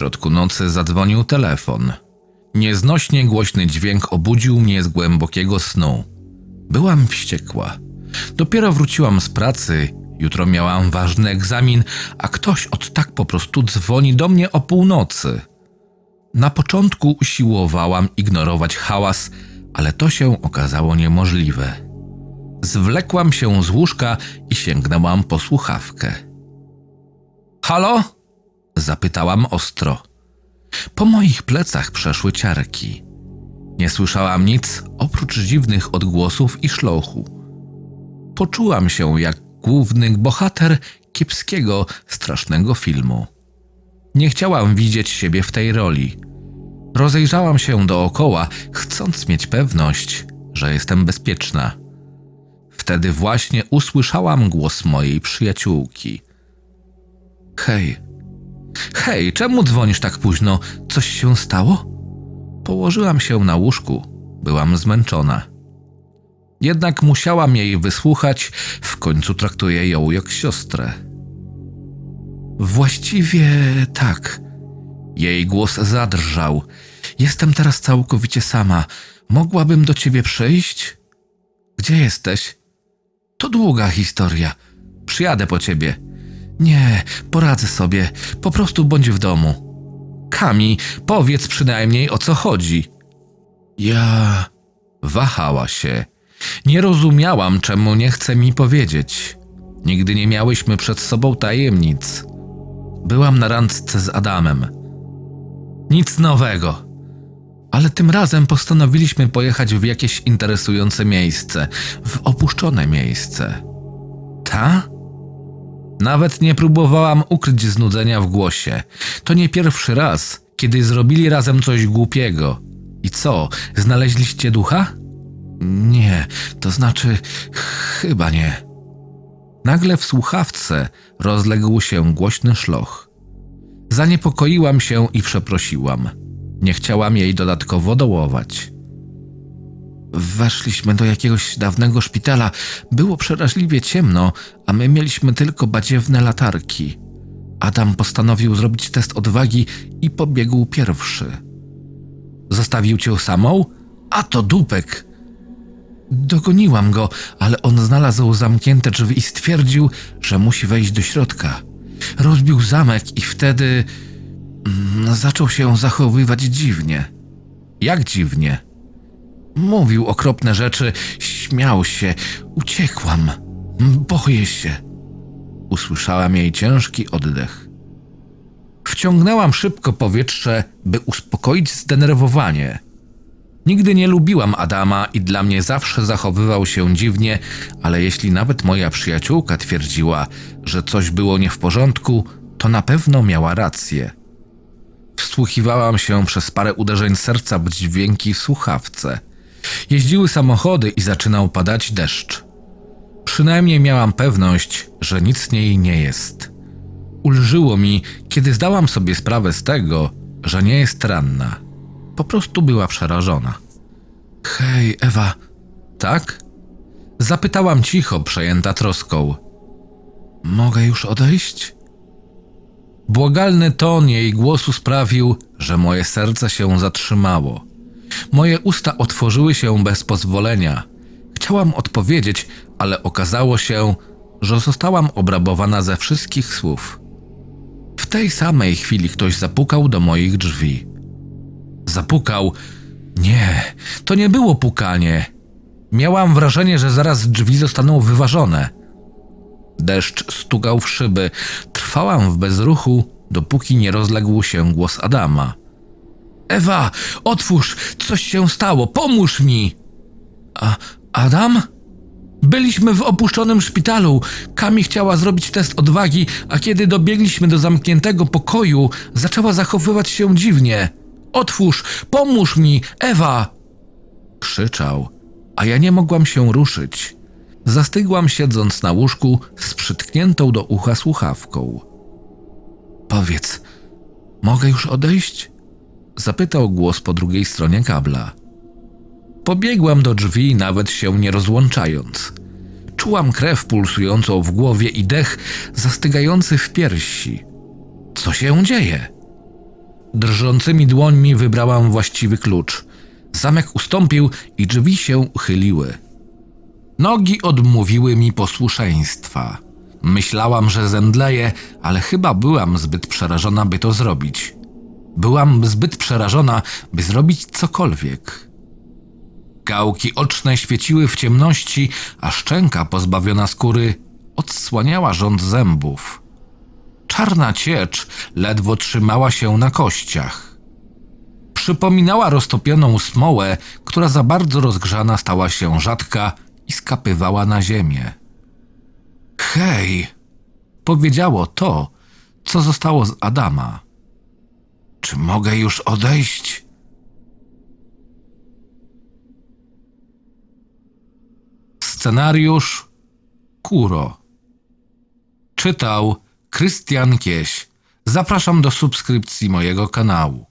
środku nocy zadzwonił telefon. Nieznośnie głośny dźwięk obudził mnie z głębokiego snu. Byłam wściekła. Dopiero wróciłam z pracy, jutro miałam ważny egzamin, a ktoś od tak po prostu dzwoni do mnie o północy. Na początku usiłowałam ignorować hałas, ale to się okazało niemożliwe. Zwlekłam się z łóżka i sięgnęłam po słuchawkę. Halo? Zapytałam ostro. Po moich plecach przeszły ciarki. Nie słyszałam nic oprócz dziwnych odgłosów i szlochu. Poczułam się jak główny bohater kiepskiego, strasznego filmu. Nie chciałam widzieć siebie w tej roli. Rozejrzałam się dookoła, chcąc mieć pewność, że jestem bezpieczna. Wtedy właśnie usłyszałam głos mojej przyjaciółki. Hej, hej, czemu dzwonisz tak późno? Coś się stało? Położyłam się na łóżku, byłam zmęczona. Jednak musiałam jej wysłuchać, w końcu traktuję ją jak siostrę. Właściwie tak. Jej głos zadrżał. Jestem teraz całkowicie sama. Mogłabym do ciebie przyjść? Gdzie jesteś? To długa historia. Przyjadę po ciebie. Nie, poradzę sobie. Po prostu bądź w domu. Kami, powiedz przynajmniej o co chodzi. Ja. Wahała się. Nie rozumiałam, czemu nie chce mi powiedzieć. Nigdy nie miałyśmy przed sobą tajemnic. Byłam na randce z Adamem. Nic nowego. Ale tym razem postanowiliśmy pojechać w jakieś interesujące miejsce, w opuszczone miejsce. Ta? Nawet nie próbowałam ukryć znudzenia w głosie. To nie pierwszy raz, kiedy zrobili razem coś głupiego. I co, znaleźliście ducha? Nie, to znaczy, chyba nie. Nagle w słuchawce rozległ się głośny szloch. Zaniepokoiłam się i przeprosiłam. Nie chciałam jej dodatkowo dołować. Weszliśmy do jakiegoś dawnego szpitala. Było przeraźliwie ciemno, a my mieliśmy tylko badziewne latarki. Adam postanowił zrobić test odwagi i pobiegł pierwszy. Zostawił cię samą? A to dupek! Dogoniłam go, ale on znalazł zamknięte drzwi i stwierdził, że musi wejść do środka. Rozbił zamek i wtedy mm, zaczął się zachowywać dziwnie. Jak dziwnie? Mówił okropne rzeczy, śmiał się. Uciekłam. Boję się. Usłyszałam jej ciężki oddech. Wciągnęłam szybko powietrze, by uspokoić zdenerwowanie. Nigdy nie lubiłam Adama i dla mnie zawsze zachowywał się dziwnie, ale jeśli nawet moja przyjaciółka twierdziła, że coś było nie w porządku, to na pewno miała rację. Wsłuchiwałam się przez parę uderzeń serca w dźwięki w słuchawce. Jeździły samochody i zaczynał padać deszcz. Przynajmniej miałam pewność, że nic niej nie jest. Ulżyło mi, kiedy zdałam sobie sprawę z tego, że nie jest ranna. Po prostu była przerażona. Hej, Ewa, tak? Zapytałam cicho, przejęta troską. Mogę już odejść? Błagalny ton jej głosu sprawił, że moje serce się zatrzymało. Moje usta otworzyły się bez pozwolenia. Chciałam odpowiedzieć, ale okazało się, że zostałam obrabowana ze wszystkich słów. W tej samej chwili ktoś zapukał do moich drzwi. Zapukał. Nie, to nie było pukanie. Miałam wrażenie, że zaraz drzwi zostaną wyważone. Deszcz stukał w szyby. Trwałam w bezruchu, dopóki nie rozległ się głos Adama. Ewa, otwórz, coś się stało, pomóż mi! A Adam? Byliśmy w opuszczonym szpitalu. Kami chciała zrobić test odwagi, a kiedy dobiegliśmy do zamkniętego pokoju, zaczęła zachowywać się dziwnie. Otwórz, pomóż mi, Ewa! Krzyczał, a ja nie mogłam się ruszyć. Zastygłam siedząc na łóżku z przytkniętą do ucha słuchawką. Powiedz, mogę już odejść? Zapytał głos po drugiej stronie kabla. Pobiegłam do drzwi, nawet się nie rozłączając. Czułam krew pulsującą w głowie i dech zastygający w piersi. Co się dzieje? Drżącymi dłońmi wybrałam właściwy klucz. Zamek ustąpił i drzwi się uchyliły. Nogi odmówiły mi posłuszeństwa. Myślałam, że zemdleję, ale chyba byłam zbyt przerażona, by to zrobić. Byłam zbyt przerażona, by zrobić cokolwiek. Gałki oczne świeciły w ciemności, a szczęka pozbawiona skóry odsłaniała rząd zębów. Czarna ciecz ledwo trzymała się na kościach. Przypominała roztopioną smołę, która za bardzo rozgrzana stała się rzadka i skapywała na ziemię. Hej! Powiedziało to, co zostało z Adama. Czy mogę już odejść? Scenariusz Kuro. Czytał Krystian Kieś. Zapraszam do subskrypcji mojego kanału.